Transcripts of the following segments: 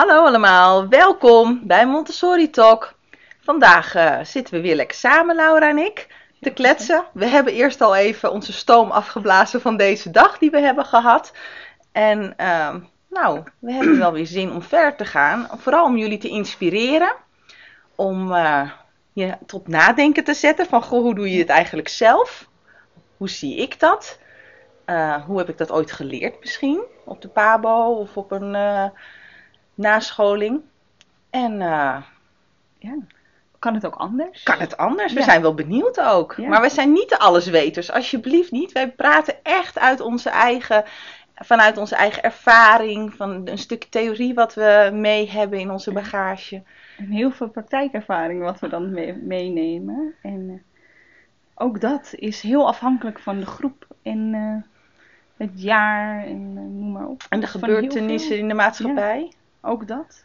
Hallo allemaal, welkom bij Montessori Talk. Vandaag eh, zitten we weer lekker samen, Laura en ik, te kletsen. We hebben eerst al even onze stoom afgeblazen van deze dag die we hebben gehad. En ehm, nou, we hebben wel weer zin om verder te gaan. Vooral om jullie te inspireren. Om eh, je tot nadenken te zetten van, goh, hoe doe je het eigenlijk zelf? Hoe zie ik dat? Eh, hoe heb ik dat ooit geleerd misschien? Op de PABO of op een nascholing. En uh, ja, kan het ook anders? Kan het anders? We zijn wel benieuwd ook. Maar we zijn niet de allesweters. Alsjeblieft niet. Wij praten echt uit onze eigen, vanuit onze eigen ervaring. Van een stuk theorie wat we mee hebben in onze bagage. En heel veel praktijkervaring wat we dan meenemen. En uh, ook dat is heel afhankelijk van de groep en uh, het jaar en noem maar op. En de gebeurtenissen in de maatschappij ook dat.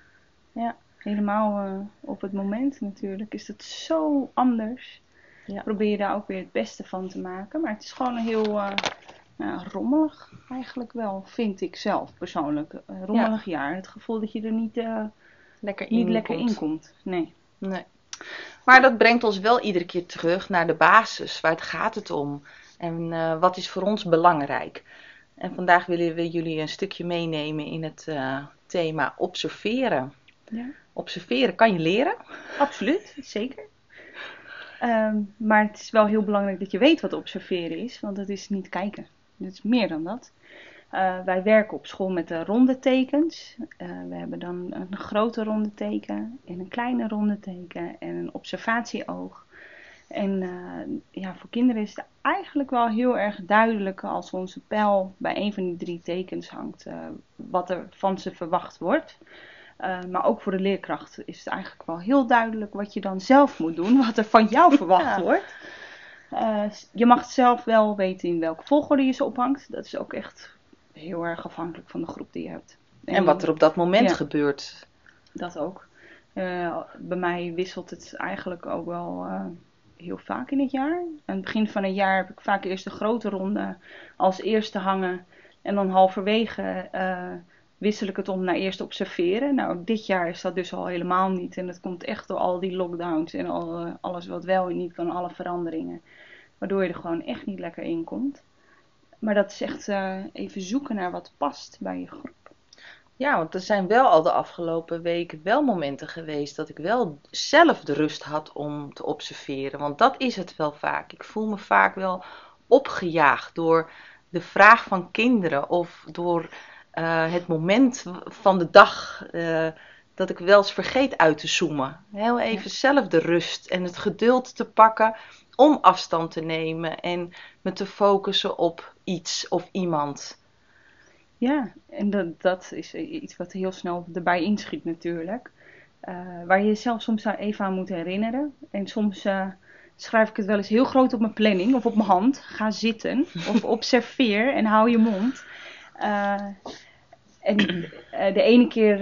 Ja, helemaal uh, op het moment natuurlijk is het zo anders. Ja. Probeer je daar ook weer het beste van te maken. Maar het is gewoon een heel uh, rommelig eigenlijk wel, vind ik zelf persoonlijk. Een rommelig jaar. Het gevoel dat je er niet, uh, lekker, niet in lekker in komt. Nee. nee. Maar dat brengt ons wel iedere keer terug naar de basis. Waar het gaat het om? En wat is voor ons belangrijk? En vandaag willen we jullie een stukje meenemen in het thema observeren. Ja. Observeren kan je leren. Absoluut, zeker. Ehm, maar het is wel heel belangrijk dat je weet wat observeren is, want dat is niet kijken. Het is meer dan dat. Uh, wij werken op school met de ronde tekens. Uh, we hebben dan een grote ronde teken en een kleine ronde teken en een observatieoog. En uh, ja, voor kinderen is het eigenlijk wel heel erg duidelijk als onze pijl bij een van die drie tekens hangt, uh, wat er van ze verwacht wordt. Uh, maar ook voor de leerkracht is het eigenlijk wel heel duidelijk wat je dan zelf moet doen, wat er van jou verwacht wordt. je mag zelf wel weten in welke volgorde je ze ophangt. Dat is ook echt heel erg afhankelijk van de groep die je hebt. En, en wat er op dat moment gebeurt. Dat ook. bij mij wisselt het eigenlijk ook wel heel vaak in het jaar. Aan het begin van het jaar heb ik vaak eerst de grote ronde als eerste hangen. En dan halverwege uh, wissel ik het om naar eerst observeren. Nou, dit jaar is dat dus al helemaal niet. En dat komt echt door al die lockdowns en al, uh, alles wat wel en niet kan, alle veranderingen. Waardoor je er gewoon echt niet lekker in komt. Maar dat is echt uh, even zoeken naar wat past bij je groep. Ja, want er zijn wel al de afgelopen weken wel momenten geweest dat ik wel zelf de rust had om te observeren. Want dat is het wel vaak. Ik voel me vaak wel opgejaagd door de vraag van kinderen of door uh, het moment van de dag uh, dat ik wel eens vergeet uit te zoomen. Heel even zelf de rust en het geduld te pakken om afstand te nemen en me te focussen op iets of iemand. Ja, en dat, dat is iets wat heel snel erbij inschiet natuurlijk. Uh, waar je jezelf soms even aan moet herinneren. En soms uh, schrijf ik het wel eens heel groot op mijn planning of op mijn hand. Ga zitten of observeer en hou je mond. Uh, en de ene keer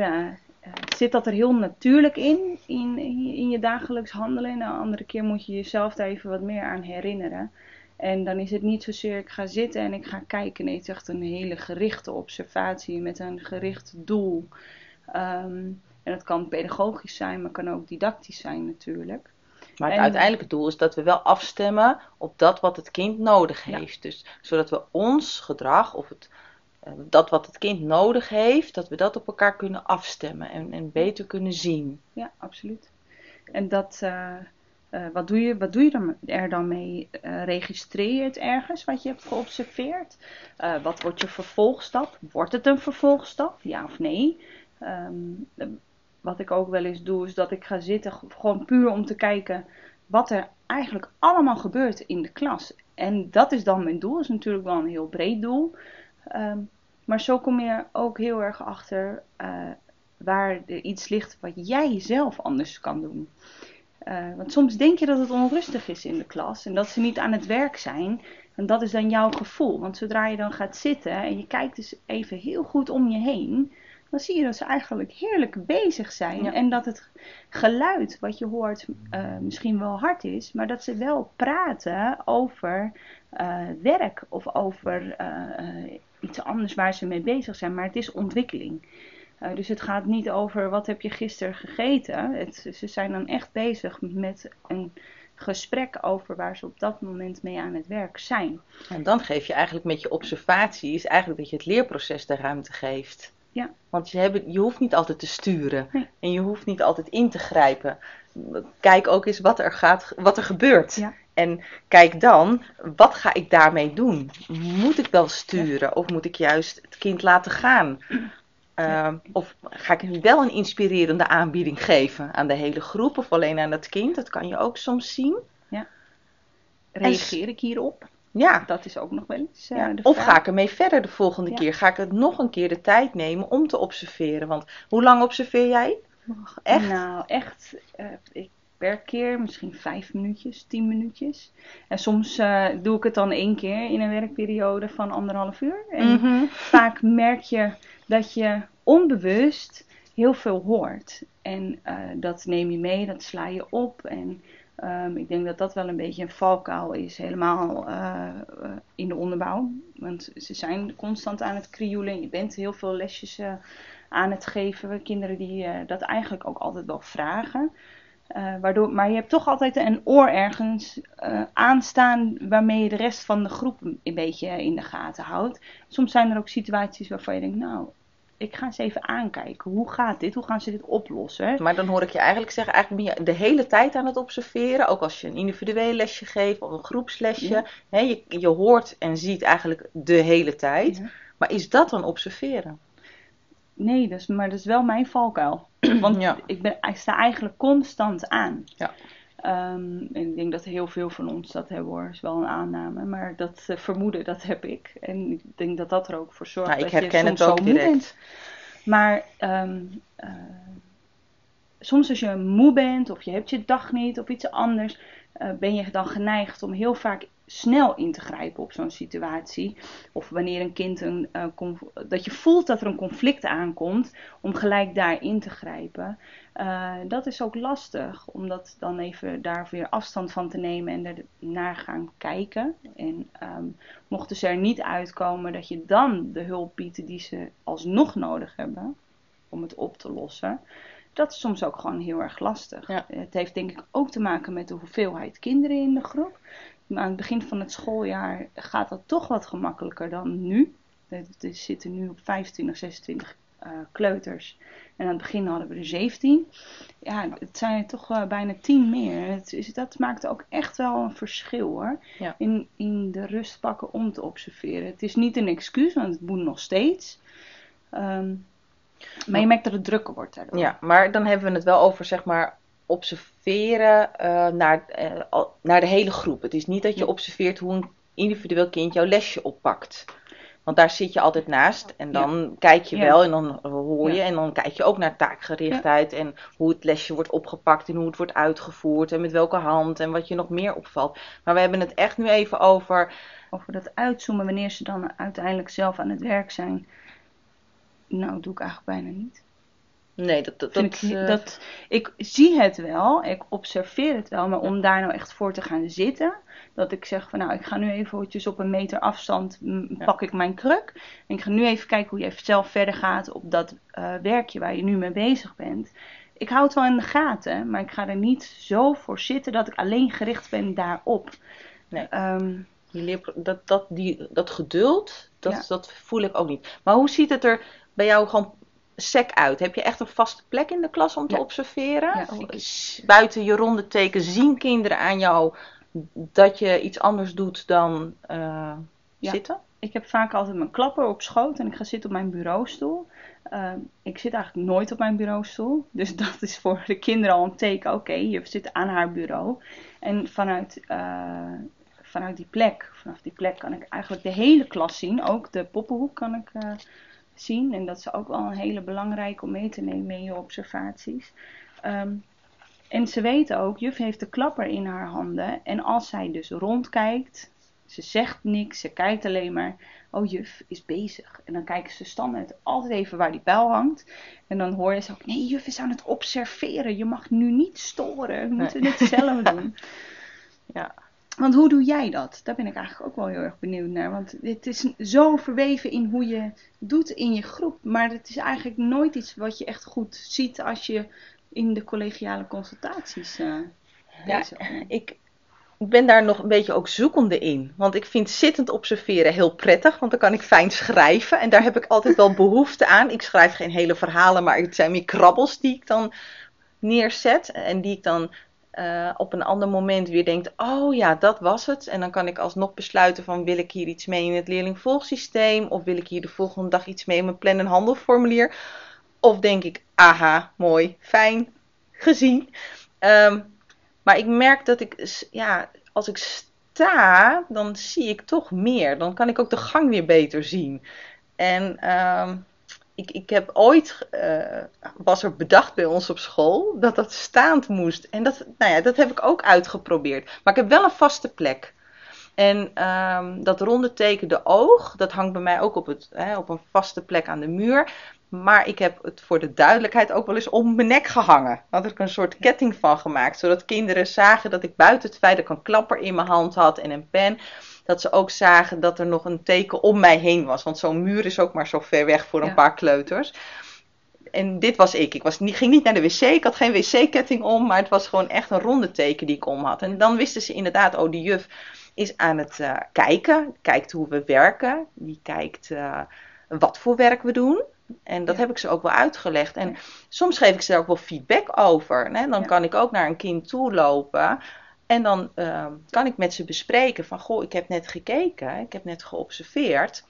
zit dat er heel natuurlijk in, in, in je dagelijks handelen. En de andere keer moet je jezelf daar even wat meer aan herinneren. En dan is het niet zozeer ik ga zitten en ik ga kijken. Nee, het is echt een hele gerichte observatie met een gericht doel. Um, en dat kan pedagogisch zijn, maar kan ook didactisch zijn natuurlijk. Maar het uiteindelijke doel is dat we wel afstemmen op dat wat het kind nodig heeft. Dus zodat we ons gedrag of het, uh, dat wat het kind nodig heeft, dat we dat op elkaar kunnen afstemmen en, en beter kunnen zien. Ja, absoluut. En dat, uh, uh, wat, doe je, wat doe je er dan mee? Uh, registreer je het ergens wat je hebt geobserveerd? Uh, wat wordt je vervolgstap? Wordt het een vervolgstap? Ja of nee? Um, wat ik ook wel eens doe, is dat ik ga zitten gewoon puur om te kijken wat er eigenlijk allemaal gebeurt in de klas. En dat is dan mijn doel. Dat is natuurlijk wel een heel breed doel. Um, maar zo kom je ook heel erg achter waar er iets ligt wat jij zelf anders kan doen. Uh, want soms denk je dat het onrustig is in de klas en dat ze niet aan het werk zijn. En dat is dan jouw gevoel. Want zodra je dan gaat zitten en je kijkt dus even heel goed om je heen, dan zie je dat ze eigenlijk heerlijk bezig zijn. En dat het geluid wat je hoort uh, misschien wel hard is, maar dat ze wel praten over uh, werk of over iets anders waar ze mee bezig zijn. Maar het is ontwikkeling. Eh, dus het gaat niet over wat heb je gisteren gegeten. Het, ze zijn dan echt bezig met een gesprek over waar ze op dat moment mee aan het werk zijn. En dan geef je eigenlijk met je observatie, is eigenlijk dat je het leerproces de ruimte geeft. Ja. Want je, hebt, je hoeft niet altijd te sturen. Nee. En je hoeft niet altijd in te grijpen. Kijk ook eens wat er, gaat, wat er gebeurt. Ja. En kijk dan, wat ga ik daarmee doen? Moet ik wel sturen? Of moet ik juist het kind laten gaan? Uh, of ga ik wel een inspirerende aanbieding geven aan de hele groep of alleen aan het kind? Dat kan je ook soms zien. Reageer ik hierop? Ja, Dat is ook nog wel eens eh, ja. Of ga ik ermee verder de volgende Ja. keer? Ga ik het nog een keer de tijd nemen om te observeren? Want hoe lang observeer jij? Echt? Nou, echt. eh, ik per keer misschien vijf minuutjes, tien minuutjes. En soms eh, doe ik het dan één keer in een werkperiode van anderhalf uur. En Mhm. vaak merk je dat je onbewust heel veel hoort. En eh, dat neem je mee, dat sla je op. En ehm, ik denk dat dat wel een beetje een valkuil is, helemaal eh, in de onderbouw. Want ze zijn constant aan het krioelen. Je bent heel veel lesjes aan het geven. Kinderen die dat eigenlijk ook altijd wel vragen. Eh, waardoor, maar je hebt toch altijd een oor ergens eh, aanstaan waarmee je de rest van de groep een beetje in de gaten houdt. Soms zijn er ook situaties waarvan je denkt, nou, ik ga eens even aankijken. Hoe gaat dit? Hoe gaan ze dit oplossen? Maar dan hoor ik je eigenlijk zeggen, eigenlijk ben je de hele tijd aan het observeren. Ook als je een individueel lesje geeft of een groepslesje. Ja. Je, je hoort en ziet eigenlijk de hele tijd. Ja. Maar is dat dan observeren? Nee, dus, maar dat is wel mijn valkuil. Want Ja. ik, ben, ik sta eigenlijk constant aan. Ja. Ehm, en ik denk dat heel veel van ons dat hebben hoor, is wel een aanname. Maar dat eh, vermoeden, dat heb ik. En ik denk dat dat er ook voor zorgt Nou, ik dat herken je soms het ook zo moe direct. bent. Maar ehm, eh, soms als je moe bent of je hebt je dag niet of iets anders, eh, ben je dan geneigd om heel vaak snel in te grijpen op zo'n situatie. Of wanneer een kind een, eh, dat je voelt dat er een conflict aankomt, om gelijk daarin te grijpen. Eh, dat is ook lastig, om dat dan even daar weer afstand van te nemen en er naar gaan kijken. En ehm, mochten ze er niet uitkomen, dat je dan de hulp biedt die ze alsnog nodig hebben om het op te lossen. Dat is soms ook gewoon heel erg lastig. Ja. Het heeft denk ik ook te maken met de hoeveelheid kinderen in de groep. Maar aan het begin van het schooljaar gaat dat toch wat gemakkelijker dan nu. Er er zitten nu op 25, 26 eh, kleuters. En aan het begin hadden we er 17. Ja, het zijn er toch eh, bijna 10 meer. Het is, dat maakt ook echt wel een verschil hoor. Ja. In, in de rust pakken om te observeren. Het is niet een excuus, want het moet nog steeds. Ehm, maar je merkt dat het drukker wordt daardoor. Ja, maar dan hebben we het wel over, zeg maar, observeren eh, naar, eh, naar de hele groep. Het is niet dat je observeert hoe een individueel kind jouw lesje oppakt. Want daar zit je altijd naast en dan kijk je Ja. wel en dan hoor je Ja. en dan kijk je ook naar taakgerichtheid en hoe het lesje wordt opgepakt en hoe het wordt uitgevoerd en met welke hand en wat je nog meer opvalt. Maar we hebben het echt nu even over Over dat uitzoomen wanneer ze dan uiteindelijk zelf aan het werk zijn. Nou, doe ik eigenlijk bijna niet. Nee, dat, dat, dat, ik, eh, dat, ik zie het wel, ik observeer het wel, maar om daar nou echt voor te gaan zitten, dat ik zeg van nou, ik ga nu eventjes op een meter afstand, Ja. pak ik mijn kruk en ik ga nu even kijken hoe je zelf verder gaat op dat eh, werkje waar je nu mee bezig bent. Ik hou het wel in de gaten, maar ik ga er niet zo voor zitten dat ik alleen gericht ben daarop. Nee. Die leer- dat, dat, die, dat geduld, dat, Ja. dat voel ik ook niet. Maar hoe ziet het er bij jou gewoon sec uit? Heb je echt een vaste plek in de klas om te Ja. observeren? Ja, Buiten je ronde teken zien kinderen aan jou dat je iets anders doet dan eh, Ja. zitten? Ik heb vaak altijd mijn klapper op schoot en ik ga zitten op mijn bureaustoel. Ehm, ik zit eigenlijk nooit op mijn bureaustoel. Dus dat is voor de kinderen al een teken. Oké, je zit aan haar bureau. En vanuit, eh, vanuit die plek, vanaf die plek kan ik eigenlijk de hele klas zien. Ook de poppenhoek kan ik eh, zien. En dat is ook wel een hele belangrijke om mee te nemen in je observaties. Ehm, en ze weten ook, juf heeft de klapper in haar handen. En als zij dus rondkijkt, ze zegt niks, ze kijkt alleen maar. Oh, juf is bezig. En dan kijken ze standaard altijd even waar die pijl hangt. En dan hoor je ze ook, nee, juf is aan het observeren. Je mag nu niet storen. We moeten Nee. het zelf doen. Ja. Want hoe doe jij dat? Daar ben ik eigenlijk ook wel heel erg benieuwd naar. Want het is zo verweven in hoe je doet in je groep. Maar het is eigenlijk nooit iets wat je echt goed ziet als je in de collegiale consultaties uh, ja, ik ben daar nog een beetje ook zoekende in. Want ik vind zittend observeren heel prettig, want dan kan ik fijn schrijven. En daar heb ik altijd wel behoefte aan. Ik schrijf geen hele verhalen, maar het zijn meer krabbels die ik dan neerzet. En die ik dan uh, op een ander moment weer denk, oh ja, dat was het. En dan kan ik alsnog besluiten van, wil ik hier iets mee in het leerlingvolgsysteem? Of wil ik hier de volgende dag iets mee in mijn plan- en handelformulier? Of denk ik, aha, mooi, fijn, gezien. Um, maar ik merk dat ik, ja, als ik sta, dan zie ik toch meer. Dan kan ik ook de gang weer beter zien. En um, ik, ik heb ooit, uh, was er bedacht bij ons op school, dat dat staand moest. En dat, nou ja, dat heb ik ook uitgeprobeerd. Maar ik heb wel een vaste plek. En um, dat ronde teken de oog, dat hangt bij mij ook op, het, hè, op een vaste plek aan de muur. Maar ik heb het voor de duidelijkheid ook wel eens om mijn nek gehangen. Had ik een soort ketting van gemaakt. Zodat kinderen zagen dat ik buiten het feit dat ik een klapper in mijn hand had en een pen. Dat ze ook zagen dat er nog een teken om mij heen was. Want zo'n muur is ook maar zo ver weg voor een paar kleuters. En dit was ik. Ik was ging niet naar de wc. Ik had geen wc-ketting om. Maar het was gewoon echt een ronde teken die ik om had. En dan wisten ze inderdaad, oh die juf is aan het uh, kijken. Kijkt hoe we werken. Die kijkt uh, wat voor werk we doen. En dat heb ik ze ook wel uitgelegd. En soms geef ik ze daar ook wel feedback over. Hè? Dan kan ik ook naar een kind toe lopen. En dan uh, kan ik met ze bespreken van, goh, ik heb net gekeken, ik heb net geobserveerd.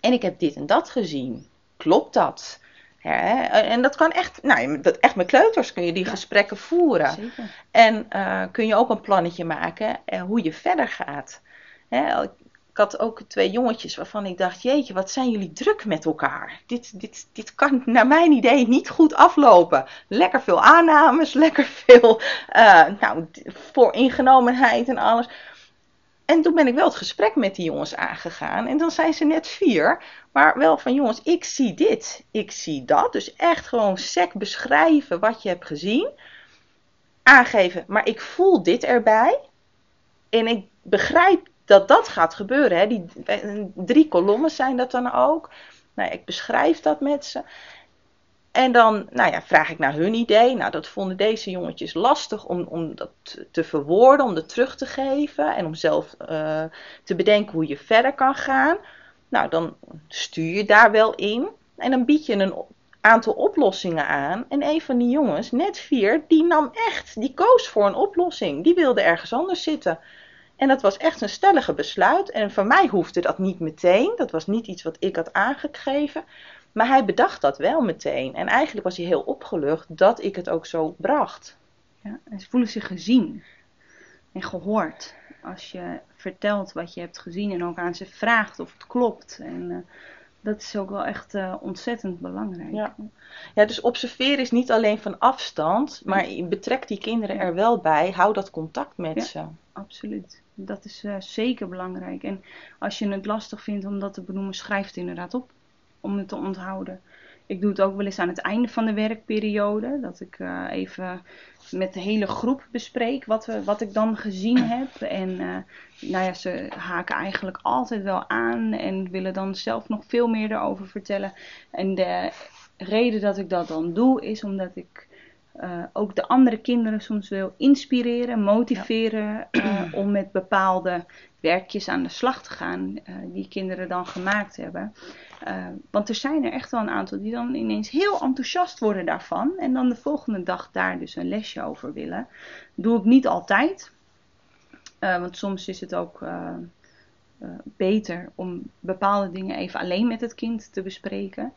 En ik heb dit en dat gezien. Klopt dat? Hè? En dat kan echt, nou, dat echt met kleuters kun je die gesprekken voeren. Zeker. En uh, kun je ook een plannetje maken uh, hoe je verder gaat. Hè? Ik had ook twee jongetjes waarvan ik dacht: Jeetje, wat zijn jullie druk met elkaar? Dit, dit, dit kan naar mijn idee niet goed aflopen. Lekker veel aannames, lekker veel uh, nou, vooringenomenheid en alles. En toen ben ik wel het gesprek met die jongens aangegaan. En dan zijn ze net vier. Maar wel van jongens, ik zie dit, ik zie dat. Dus echt gewoon sec beschrijven wat je hebt gezien. Aangeven, maar ik voel dit erbij. En ik begrijp dat dat gaat gebeuren. Hè. Die drie kolommen zijn dat dan ook. Nou, ik beschrijf dat met ze. En dan nou ja, vraag ik naar hun idee. Nou, dat vonden deze jongetjes lastig om, om dat te verwoorden, om dat terug te geven en om zelf uh, te bedenken hoe je verder kan gaan. Nou, dan stuur je daar wel in en dan bied je een aantal oplossingen aan. En een van die jongens, net vier, die nam echt, die koos voor een oplossing. Die wilde ergens anders zitten. En dat was echt een stellige besluit. En voor mij hoefde dat niet meteen. Dat was niet iets wat ik had aangegeven. Maar hij bedacht dat wel meteen. En eigenlijk was hij heel opgelucht dat ik het ook zo bracht. Ja, ze voelen zich gezien en gehoord. Als je vertelt wat je hebt gezien en ook aan ze vraagt of het klopt. En uh, dat is ook wel echt uh, ontzettend belangrijk. Ja. ja, dus observeren is niet alleen van afstand, maar betrek die kinderen er wel bij. Hou dat contact met ja, ze. Absoluut. Dat is uh, zeker belangrijk. En als je het lastig vindt om dat te benoemen, schrijf het inderdaad op. Om het te onthouden. Ik doe het ook wel eens aan het einde van de werkperiode. Dat ik uh, even met de hele groep bespreek wat, we, wat ik dan gezien heb. En uh, nou ja, ze haken eigenlijk altijd wel aan en willen dan zelf nog veel meer erover vertellen. En de reden dat ik dat dan doe is omdat ik uh, ook de andere kinderen soms wil inspireren, motiveren uh, om met bepaalde werkjes aan de slag te gaan uh, die kinderen dan gemaakt hebben. want er zijn er echt wel een aantal die dan ineens heel enthousiast worden daarvan en dan de volgende dag daar dus een lesje over willen. doe ik niet altijd, want soms is het ook beter om bepaalde dingen even alleen met het kind te bespreken.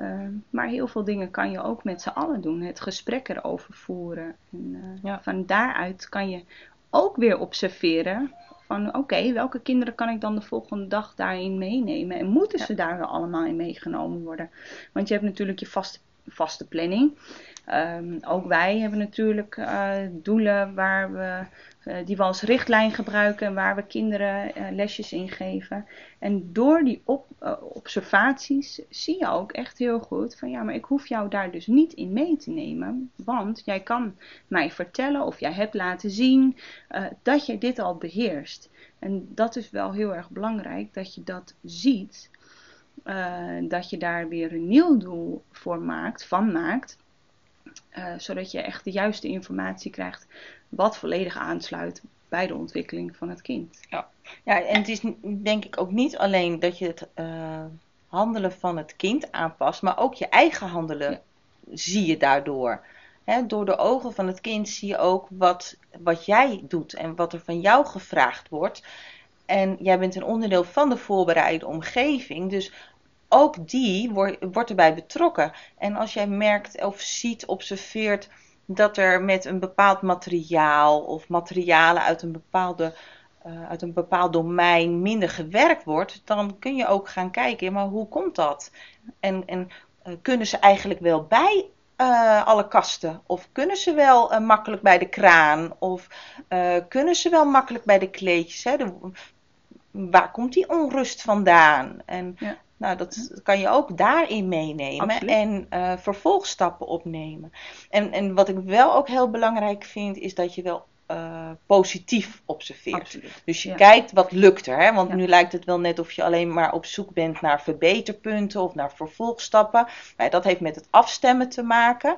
Uh, maar heel veel dingen kan je ook met z'n allen doen. Het gesprek erover voeren. En, uh, ja. Van daaruit kan je ook weer observeren van oké, welke kinderen kan ik dan de volgende dag daarin meenemen? En moeten ja. ze daar allemaal in meegenomen worden? Want je hebt natuurlijk je vaste vaste planning. Ehm, ook wij hebben natuurlijk uh, doelen waar we, uh, die we als richtlijn gebruiken en waar we kinderen uh, lesjes in geven. En door die op, observaties zie je ook echt heel goed van ja, maar ik hoef jou daar dus niet in mee te nemen. Want jij kan mij vertellen of jij hebt laten zien dat je dit al beheerst. En dat is wel heel erg belangrijk dat je dat ziet. Dat je daar weer een nieuw doel voor maakt, van maakt. Uh, zodat je echt de juiste informatie krijgt, wat volledig aansluit bij de ontwikkeling van het kind. Ja, ja en het is denk ik ook niet alleen dat je het uh, handelen van het kind aanpast, maar ook je eigen handelen ja. zie je daardoor. He, door de ogen van het kind zie je ook wat, wat jij doet en wat er van jou gevraagd wordt. En jij bent een onderdeel van de voorbereide omgeving. Dus ook die wordt, erbij betrokken. En als jij merkt of ziet, observeert dat er met een bepaald materiaal of materialen uit een, bepaalde, uh, uit een bepaald domein minder gewerkt wordt, dan kun je ook gaan kijken, maar hoe komt dat? En, en uh, kunnen ze eigenlijk wel bij uh, alle kasten? Of kunnen ze wel makkelijk bij de kraan? Of kunnen ze wel makkelijk bij de kleedjes? Hè? De, waar komt die onrust vandaan? En ja. Nou, dat kan je ook daarin meenemen Absoluut. en vervolgstappen opnemen. En, en wat ik wel ook heel belangrijk vind, is dat je wel uh, positief observeert. Absoluut. Dus je Ja. kijkt wat lukt er. Hè? Want Ja. nu lijkt het wel net of je alleen maar op zoek bent naar verbeterpunten of naar vervolgstappen. Maar dat heeft met het afstemmen te maken.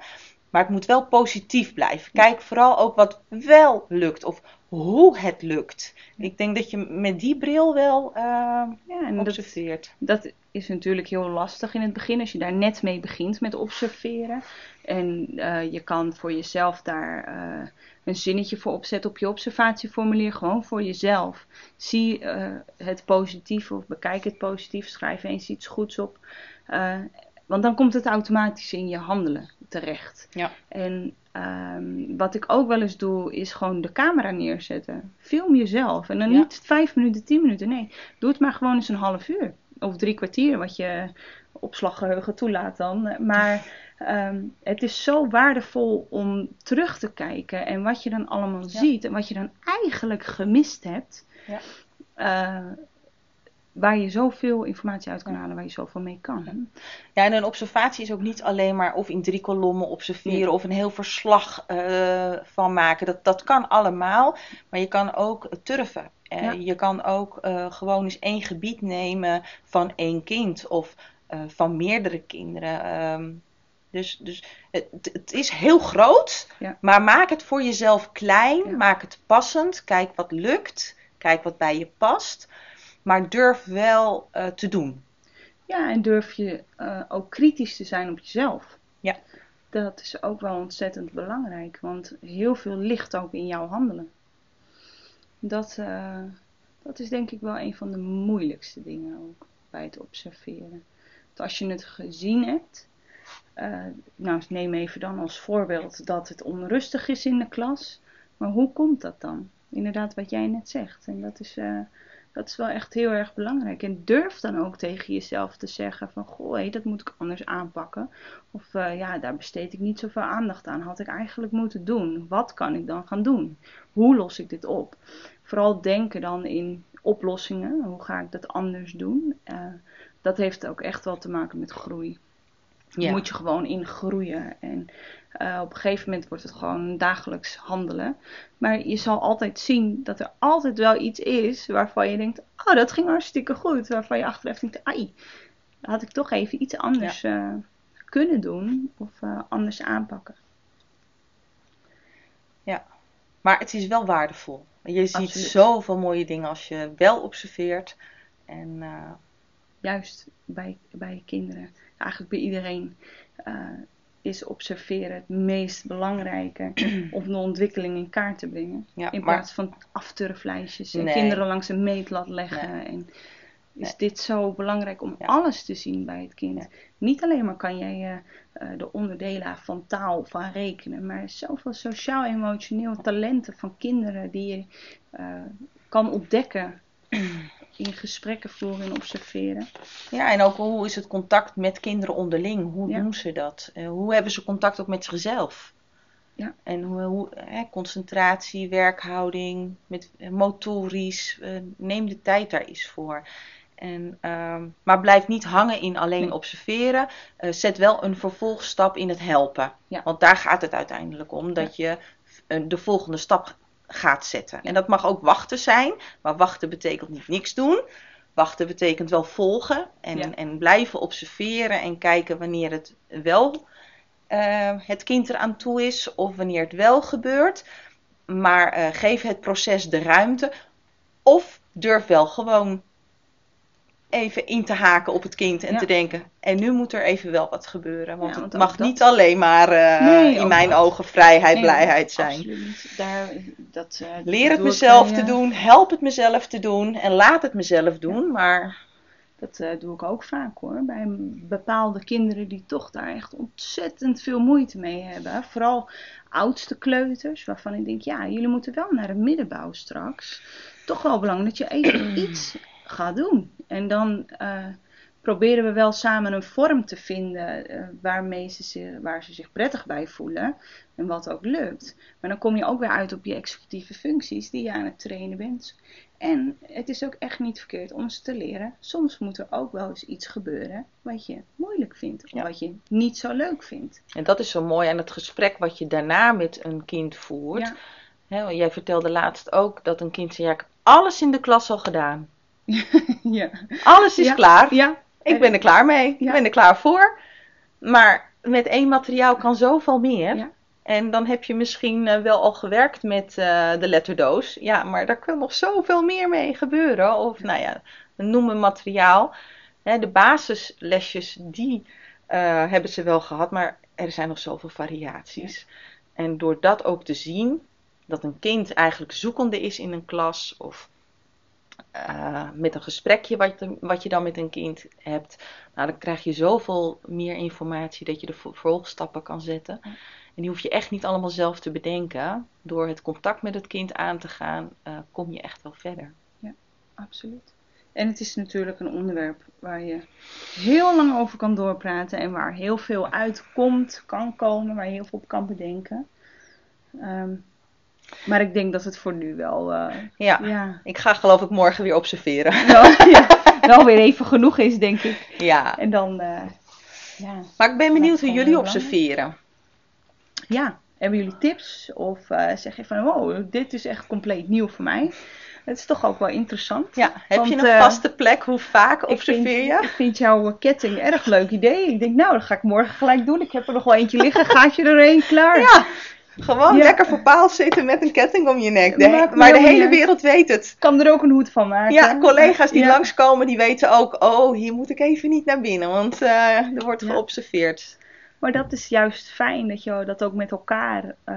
Maar het moet wel positief blijven. Kijk vooral ook wat wel lukt of hoe het lukt. Ik denk dat je met die bril wel eh, Ja, en dat, observeert. dat is natuurlijk heel lastig in het begin als je daar net mee begint met observeren. En eh, je kan voor jezelf daar eh, een zinnetje voor opzetten op je observatieformulier, gewoon voor jezelf. Zie het positief of bekijk het positief, schrijf eens iets goeds op. Want dan komt het automatisch in je handelen terecht. Ja. En ehm, wat ik ook wel eens doe, is gewoon de camera neerzetten. Film jezelf. En dan Ja. niet vijf minuten, tien minuten. Nee, doe het maar gewoon eens een half uur. Of drie kwartier, wat je opslaggeheugen toelaat dan. Maar ehm, het is zo waardevol om terug te kijken. En wat je dan allemaal Ja. ziet. En wat je dan eigenlijk gemist hebt. Ja. eh, waar je zoveel informatie uit kan halen, waar je zoveel mee kan. Ja, en een observatie is ook niet alleen maar of in drie kolommen observeren Nee. of een heel verslag eh, van maken. Dat, dat kan allemaal, maar je kan ook turven. Eh, Ja. Je kan ook eh, gewoon eens één gebied nemen van één kind of van meerdere kinderen. Ehm, dus dus het, het is heel groot, Ja. maar maak het voor jezelf klein, Ja. maak het passend, kijk wat lukt, kijk wat bij je past. Maar durf wel eh, te doen. Ja, en durf je eh, ook kritisch te zijn op jezelf. Ja. Dat is ook wel ontzettend belangrijk, want heel veel ligt ook in jouw handelen. Dat, eh, dat is denk ik wel een van de moeilijkste dingen ook bij het observeren. Want als je het gezien hebt, nou neem even dan als voorbeeld dat het onrustig is in de klas, maar hoe komt dat dan? Inderdaad, wat jij net zegt. En dat is, dat is wel echt heel erg belangrijk. En durf dan ook tegen jezelf te zeggen van, goh, hé, dat moet ik anders aanpakken. Of eh, ja, daar besteed ik niet zoveel aandacht aan. Had ik eigenlijk moeten doen. Wat kan ik dan gaan doen? Hoe los ik dit op? Vooral denken dan in oplossingen. Hoe ga ik dat anders doen? Eh, dat heeft ook echt wel te maken met groei. Ja. moet je gewoon in groeien. En eh, op een gegeven moment wordt het gewoon dagelijks handelen. Maar je zal altijd zien dat er altijd wel iets is waarvan je denkt: Oh, dat ging hartstikke goed. Waarvan je achteraf denkt: Ai, had ik toch even iets anders eh, kunnen doen of eh, anders aanpakken. Maar het is wel waardevol. Je ziet Absoluut. zoveel mooie dingen als je wel observeert. En Juist bij, bij kinderen, eigenlijk bij iedereen, eh, is observeren het meest belangrijke om de ontwikkeling in kaart te brengen. ja, In maar plaats van afturflijstjes en Nee. kinderen langs een meetlat leggen. En is Nee. dit zo belangrijk om Ja. alles te zien bij het kind. Ja. Niet alleen maar kan jij eh, eh, de onderdelen van taal, van rekenen, maar zoveel sociaal-emotioneel talenten van kinderen die je kan ontdekken in gesprekken voeren en observeren. Ja, en ook hoe is het contact met kinderen onderling? Hoe Ja. doen ze dat? Eh, hoe hebben ze contact ook met zichzelf? Ja. En hoe, hoe hè, concentratie, werkhouding, met, eh, motorisch, eh, neem de tijd daar eens voor. En, ehm, maar blijf niet hangen in alleen Nee. observeren. Zet wel een vervolgstap in het helpen. Ja. Want daar gaat het uiteindelijk om, dat je de volgende stap gaat zetten. En dat mag ook wachten zijn, maar wachten betekent niet niks doen. Wachten betekent wel volgen en, Ja. en blijven observeren en kijken wanneer het wel eh, het kind eraan toe is of wanneer het wel gebeurt. Maar eh, geef het proces de ruimte of durf wel gewoon even in te haken op het kind en Ja. te denken. En nu moet er even wel wat gebeuren. Want Ja, het want mag dat- niet alleen maar eh, Nee, in mijn dat. ogen vrijheid, Nee, blijheid zijn. Absoluut. Daar, dat, eh, Leer het ik mezelf te doen, help het mezelf te doen en laat het mezelf doen. Maar Dat eh, doe ik ook vaak hoor. Bij bepaalde kinderen die toch daar echt ontzettend veel moeite mee hebben. Vooral oudste kleuters, waarvan ik denk, ja, jullie moeten wel naar de middenbouw straks. Toch wel belangrijk dat je even iets gaat doen. En dan eh, proberen we wel samen een vorm te vinden eh, waarmee ze zich, waar ze zich prettig bij voelen. En wat ook lukt. Maar dan kom je ook weer uit op je executieve functies die je aan het trainen bent. En het is ook echt niet verkeerd om ze te leren. Soms moet er ook wel eens iets gebeuren wat je moeilijk vindt. Of Ja. wat je niet zo leuk vindt. en dat is zo mooi aan het gesprek wat je daarna met een kind voert. Ja. Jij vertelde laatst ook dat een kind zei, ja, ik heb alles in de klas al gedaan. ja. Alles is Ja. klaar. ja. Ik ben er klaar mee. Ik ben er klaar voor. Maar met één materiaal kan zoveel meer. En dan heb je misschien eh, wel al gewerkt met eh, de letterdoos. Ja, maar daar kan nog zoveel meer mee gebeuren. Of nou ja, noem een materiaal. Hè, de basislesjes, die eh, hebben ze wel gehad. Maar er zijn nog zoveel variaties. En door dat ook te zien, dat een kind eigenlijk zoekende is in een klas. Of eh, met een gesprekje wat, je- wat je dan met een kind hebt. Nou, dan krijg je zoveel meer informatie dat je de vervolgstappen kan zetten. Ja. En die hoef je echt niet allemaal zelf te bedenken. Door het contact met het kind aan te gaan, eh, kom je echt wel verder. Absoluut. En het is natuurlijk een onderwerp waar je heel lang over kan doorpraten. En waar heel veel uitkomt, kan komen. Waar je heel veel op kan bedenken. Ehm, maar ik denk dat het voor nu wel... eh, Ja, ja, ik ga geloof ik morgen weer observeren. ja, wel weer even genoeg is, denk ik. Ja, En dan... eh, ja. maar ik ben benieuwd hoe jullie observeren. ja, hebben jullie tips? Of eh, zeg je van, wow, dit is echt compleet nieuw voor mij. Het is toch ook wel interessant. Ja, heb Want, je een vaste plek? Hoe vaak vind, observeer je? ik vind jouw ketting een erg leuk idee. Ik denk, nou, dat ga ik morgen gelijk doen. Ik heb er nog wel eentje liggen. Gaatje erheen, klaar. Ja, gewoon Ja. lekker voor paal zitten met een ketting om je nek. De- maar de hele wereld weet het. Kan er ook een hoed van maken. Ja, collega's die Ja. langskomen, die weten ook, oh, hier moet ik even niet naar binnen, want eh, er wordt Ja. geobserveerd. Maar dat is juist fijn dat je dat ook met elkaar eh,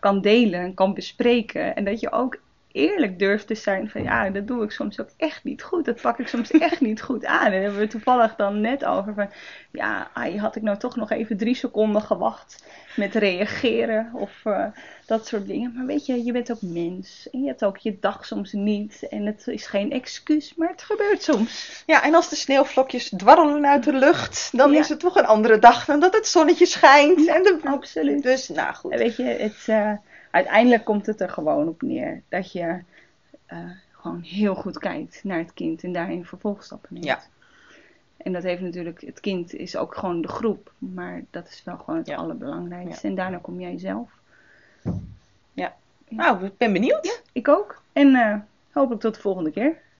kan delen en kan bespreken. En dat je ook eerlijk durft te zijn van ja, dat doe ik soms ook echt niet goed. Dat pak ik soms echt niet goed aan. En daar hebben we toevallig dan net over van ja, ai, had ik nou toch nog even drie seconden gewacht met reageren of eh, dat soort dingen. Maar weet je, je bent ook mens en je hebt ook je dag soms niet. En het is geen excuus, maar het gebeurt soms. Ja, en als de sneeuwvlokjes dwarrelen uit de lucht, dan Ja. is het toch een andere dag dan dat het zonnetje schijnt. en de... Absoluut. Dus, nou En goed. weet je, het, eh, uiteindelijk komt het er gewoon op neer dat je eh, gewoon heel goed kijkt naar het kind en daarin vervolgstappen neemt. Ja. En dat heeft natuurlijk, het kind is ook gewoon de groep, maar dat is wel gewoon het Ja. allerbelangrijkste. En daarna kom jij zelf. Nou, ik ben benieuwd. Ik ook. En eh, hopelijk tot de volgende keer.